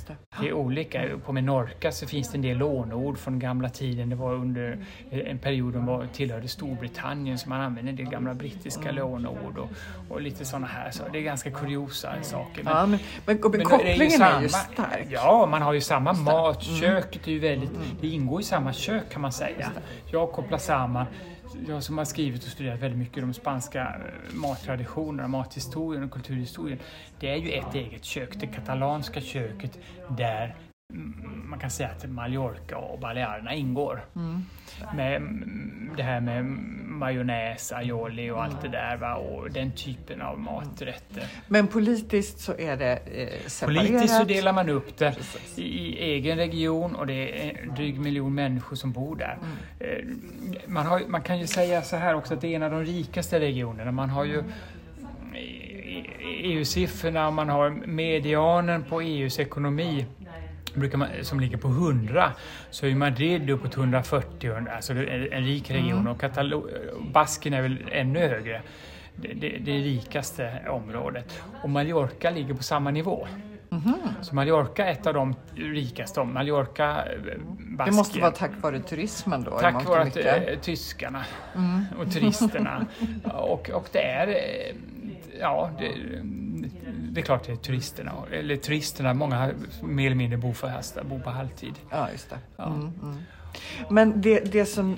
Det. det. är olika. På Menorca så finns det en del lånord från gamla tiden. Det var under en period de var, tillhörde Storbritannien så man använde en del gamla brittiska lånord och, och lite sådana här. Så det är ganska kuriosa saker. Men, ja, men, men, men kopplingen är ju, samma, är ju stark. Ja, man har ju samma mat. Mm. Köket är ju väldigt, mm. det ingår i samma kök kan man säga. Jag kopplar samman jag som har skrivit och studerat väldigt mycket om spanska eh, mattraditionerna, mathistorien och kulturhistorien. Det är ju ett eget kök, det katalanska köket där man kan säga att Mallorca och Balearerna ingår. Mm. Med det här med majonnäs, aioli och allt det där va? och den typen av maträtter. Men politiskt så är det eh, separerat? Politiskt så delar man upp det i, i, egen region och det är en dryg miljon människor som bor där. Mm. Eh, man, har, man kan ju säga så här också att det är en av de rikaste regionerna. Man har ju EU-siffrorna, man har medianen på EUs ekonomi brukar man, som ligger på 100 så är Madrid uppåt 140, alltså en rik region mm. och Katalo Basken är väl ännu högre. Det, det, det rikaste området. Och Mallorca ligger på samma nivå. Mm -hmm. Så Mallorca är ett av de rikaste. Mallorca, Baskien. Det måste vara tack vare turismen då? Tack vare att, äh, tyskarna mm. och turisterna. och, och det är, eh, ja, det, det är klart det är turisterna, eller turisterna, många mer eller mindre bor, för, bor på halvtid. Ja, just det. Ja. Mm, mm. Men det, det som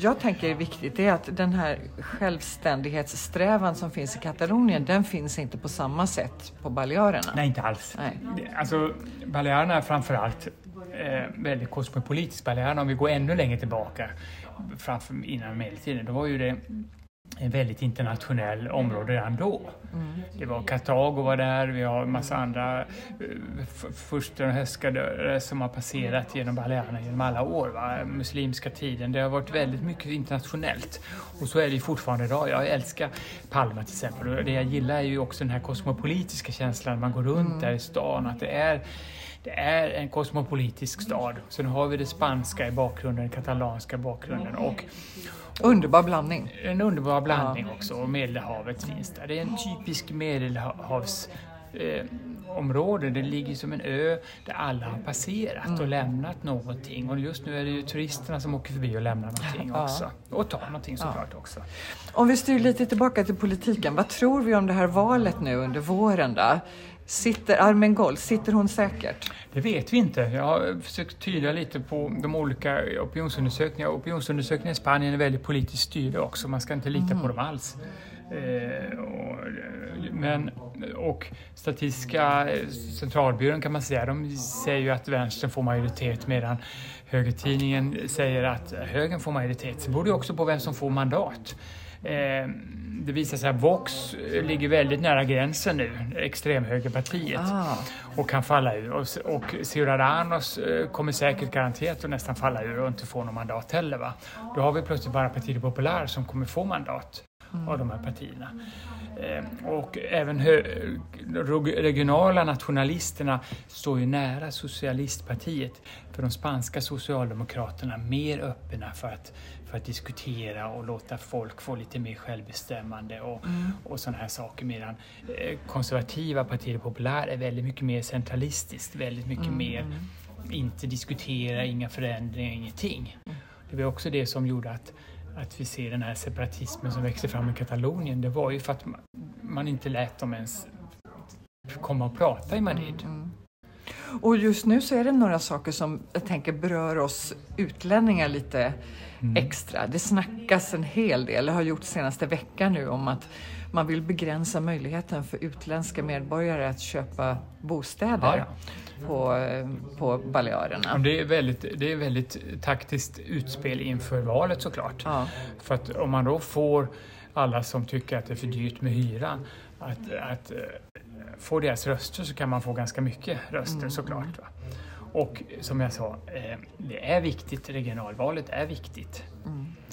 jag tänker är viktigt är att den här självständighetssträvan som finns i Katalonien, den finns inte på samma sätt på Balearerna. Nej, inte alls. Nej. Alltså, Balearerna är framförallt eh, väldigt kosmopolitiskt. Balearerna, om vi går ännu längre tillbaka, framför, innan medeltiden, då var ju det en väldigt internationell område redan då. Mm. Det var Kartago var där, vi har en massa andra uh, furstar och härskare som har passerat genom Balearerna genom alla år, va? muslimska tiden. Det har varit väldigt mycket internationellt och så är det fortfarande idag. Jag älskar Palma till exempel och det jag gillar är ju också den här kosmopolitiska känslan när man går runt mm. där i stan, att det är det är en kosmopolitisk stad. Sen har vi det spanska i bakgrunden, den katalanska bakgrunden och Underbar blandning. En underbar blandning ja. också och Medelhavet finns där. Det är en typisk medelhavs eh, område. Det ligger som en ö där alla har passerat mm. och lämnat någonting. Och just nu är det ju turisterna som åker förbi och lämnar någonting ja. också. Och tar någonting såklart ja. också. Om vi styr lite tillbaka till politiken. Vad tror vi om det här valet nu under våren då? Sitter Armengol, sitter hon säkert? Det vet vi inte. Jag har försökt tyda lite på de olika opinionsundersökningarna. Opinionsundersökningar i Spanien är väldigt politiskt styrda också. Man ska inte lita mm. på dem alls. Eh, och, men, och Statistiska centralbyrån kan man säga, de säger ju att vänstern får majoritet medan högertidningen säger att högern får majoritet. Så beror det också på vem som får mandat. Eh, det visar sig att Vox ligger väldigt nära gränsen nu, extremhögerpartiet, Ah. och kan falla ur. Och, och Ciudadanos eh, kommer säkert garanterat att nästan falla ur och inte få något mandat heller. Va? Då har vi plötsligt bara Partido Popular som kommer få mandat av de här partierna. Eh, och även regionala nationalisterna står ju nära socialistpartiet. För de spanska socialdemokraterna mer öppna för att, för att diskutera och låta folk få lite mer självbestämmande och, och sådana här saker. Medan eh, konservativa Partido Popular är väldigt mycket mer centralistiskt, väldigt mycket mer inte diskutera, inga förändringar, ingenting. Det var också det som gjorde att, att vi ser den här separatismen som växer fram i Katalonien. Det var ju för att man, man inte lät dem ens komma och prata i Madrid. Och just nu så är det några saker som jag tänker berör oss utlänningar lite extra. Det snackas en hel del, det har gjort senaste veckan nu om att man vill begränsa möjligheten för utländska medborgare att köpa bostäder Ja, på, eh, på Balearerna. Det är väldigt, det är väldigt taktiskt utspel inför valet såklart. Ja. För att om man då får alla som tycker att det är för dyrt med hyran att, att eh, få deras röster så kan man få ganska mycket röster såklart. Va? Och som jag sa, eh, det är viktigt, regionalvalet är viktigt.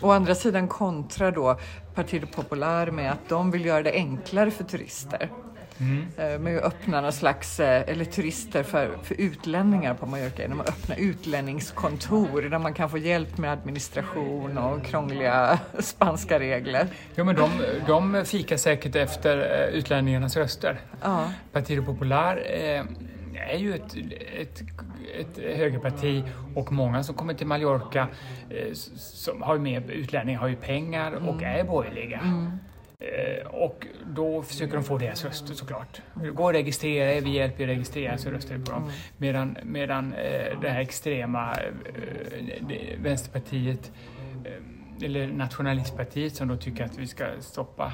Å andra sidan kontra då Partido Popular med att de vill göra det enklare för turister. Eh, Med att öppna någon slags, eh, eller turister för, för utlänningar på Mallorca genom att öppna utlänningskontor där man kan få hjälp med administration och krångliga spanska regler. Jo, men de, de fikar säkert efter eh, utlänningarnas röster. Ja. Partido Popular eh, är ju ett, ett, ett högerparti och många som kommer till Mallorca eh, som har med utlänningar har ju pengar och är borgerliga. Eh, och då försöker de få deras röster såklart. Gå och registrera er, vi hjälper er att registrera så röstar vi på dem. Medan, medan eh, det här extrema eh, det- Vänsterpartiet eh, eller nationalistpartiet som då tycker att vi ska stoppa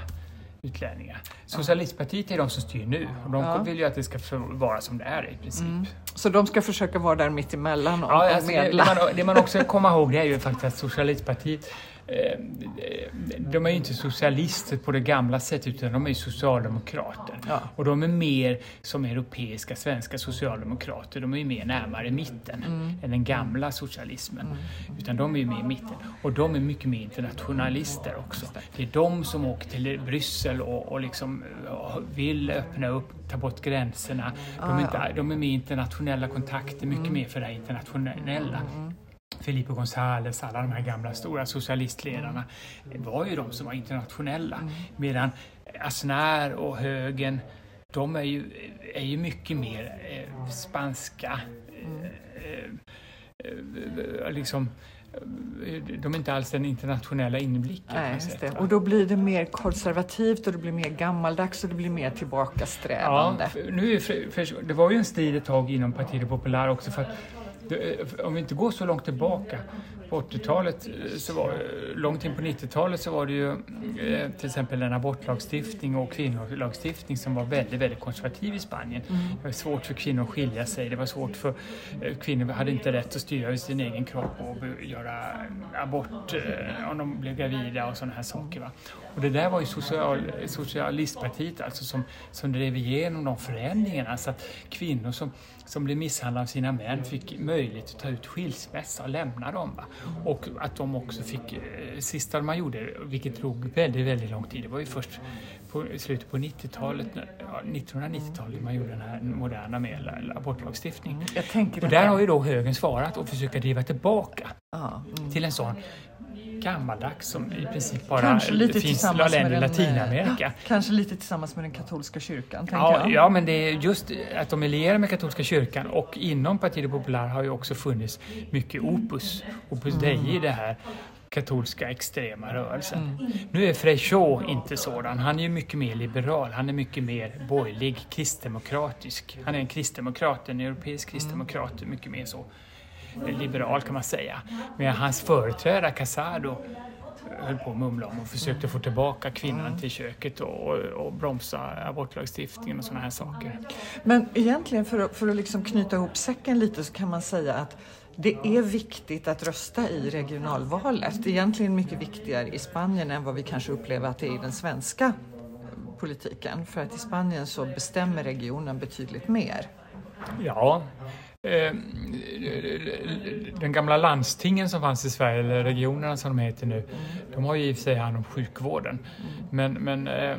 utlänningar. Socialistpartiet är de som styr nu och de Ja. vill ju att det ska vara som det är i princip. Så de ska försöka vara där mitt emellan och, Ja, och alltså det, det, medla. man, det man också komma ihåg det är ju faktiskt att socialistpartiet eh, de är ju inte socialister på det gamla sättet utan de är ju socialdemokrater. Ja. Och de är mer som europeiska svenska socialdemokrater. De är ju mer närmare mitten Mm. än den gamla socialismen. Utan de är ju mer i mitten. Och de är mycket mer internationalister också. Det är de som åker till Bryssel och, och liksom eh, vill öppna upp, ta bort gränserna. De är, Ah, inte, de är med i internationella kontakter, mycket mer för det internationella. Felipe González, alla de här gamla stora socialistledarna var ju de som var internationella. Medan Aznar och högern, de är ju, är ju mycket mer eh, spanska. Eh, eh, eh, liksom, de är inte alls den internationella inblicken. Nej, just sätt, det. Och då blir det mer konservativt och det blir mer gammaldags och det blir mer tillbakasträvande. Ja, nu är, för, för, det var ju en strid ett tag inom Partido Popular också för att om vi inte går så långt tillbaka på 80-talet, eh, så var, långt in på 90-talet så var det ju eh, till exempel en abortlagstiftning och kvinnolagstiftning som var väldigt, väldigt konservativ i Spanien. Det var svårt för kvinnor att skilja sig, det var svårt för eh, kvinnor hade inte rätt att styra över sin egen kropp och göra abort eh, om de blev gravida och sådana här saker. Va? Och det där var ju social, Socialistpartiet alltså som, som drev igenom de förändringarna så att kvinnor som, som blev misshandlade av sina män fick möjlighet att ta ut skilsmässa och lämna dem. Va? Och att de också fick, eh, sista man gjorde, vilket tog väldigt, väldigt lång tid, det var ju först på slutet på 90-talet, när- ja, 1990-talet man gjorde den här moderna med abortlagstiftning. Jag tänker Och där har ju då högern svarat och försöka driva tillbaka Ja, mm. till en sån gammaldags som i princip bara Kanske lite finns i länder i Latinamerika. eh, Kanske lite tillsammans med den katolska kyrkan, Ja, jag. ja, men det är just att de är lierade med katolska kyrkan och inom Partido Popular har ju också funnits mycket opus, opus dei i det här katolska extrema rörelsen. Nu är Freixo inte sådan. Han är ju mycket mer liberal. Han är mycket mer borgerlig, kristdemokratisk. Han är en kristdemokrat, en europeisk kristdemokrat, mycket mer så eh, liberal kan man säga. Men hans företrädare Casado höll på att mumla om och försökte få tillbaka kvinnan till köket och, och, och bromsa abortlagstiftningen och sådana här saker. Men egentligen för att, för att liksom knyta ihop säcken lite så kan man säga att det är viktigt att rösta i regionalvalet. Egentligen mycket viktigare i Spanien än vad vi kanske upplever att det är i den svenska politiken. För att i Spanien så bestämmer regionen betydligt mer. Ja, eh, den gamla landstingen som fanns i Sverige, eller regionerna som de heter nu, de har ju i och för sig hand om sjukvården. Men, men eh,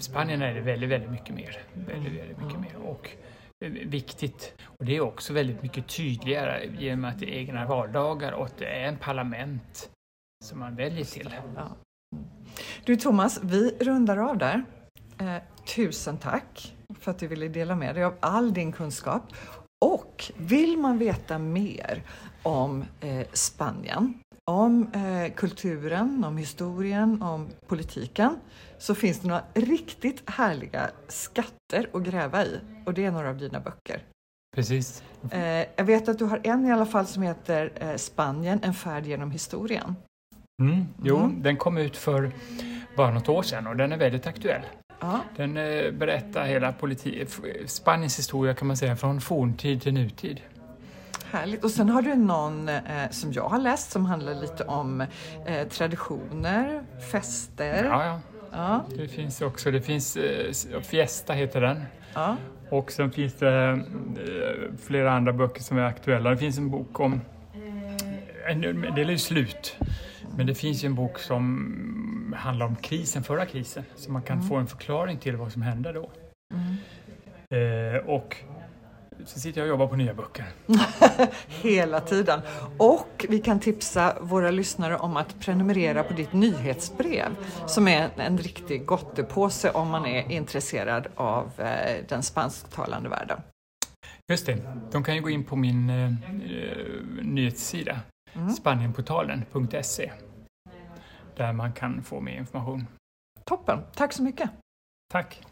Spanien är det väldigt, väldigt mycket mer. Väldigt, väldigt mycket mer. Och viktigt. Och det är också väldigt mycket tydligare med att det är egna valdagar och att det är en parlament som man väljer till. Ja. Du Thomas, vi rundar av där. Eh, tusen tack för att du ville dela med dig av all din kunskap. Och vill man veta mer om eh, Spanien, om eh, kulturen, om historien, om politiken så finns det några riktigt härliga skatter att gräva i och det är några av dina böcker. Precis. Eh, jag vet att du har en i alla fall som heter eh, Spanien, en färd genom historien. Mm, jo, mm. den kom ut för bara något år sedan och den är väldigt aktuell. Ja. Den eh, berättar hela Spaniens historia kan man säga från forntid till nutid. Härligt. Och sen har du någon eh, som jag har läst som handlar lite om eh, traditioner, fester. Ja, ja. ja. Det finns också, det finns, eh, Fiesta heter den. Ja. Och sen finns det eh, flera andra böcker som är aktuella. Det finns en bok om, en del är ju slut, men det finns ju en bok som handlar om krisen, förra krisen, så man kan mm. få en förklaring till vad som hände då. Mm. Eh, och så sitter jag och jobbar på nya böcker. Hela tiden. Och vi kan tipsa våra lyssnare om att prenumerera på ditt nyhetsbrev som är en riktig gottepåse om man är intresserad av eh, den spansktalande världen. Just det, de kan ju gå in på min eh, nyhetssida mm. spanienportalen.se där man kan få mer information. Toppen, tack så mycket. Tack.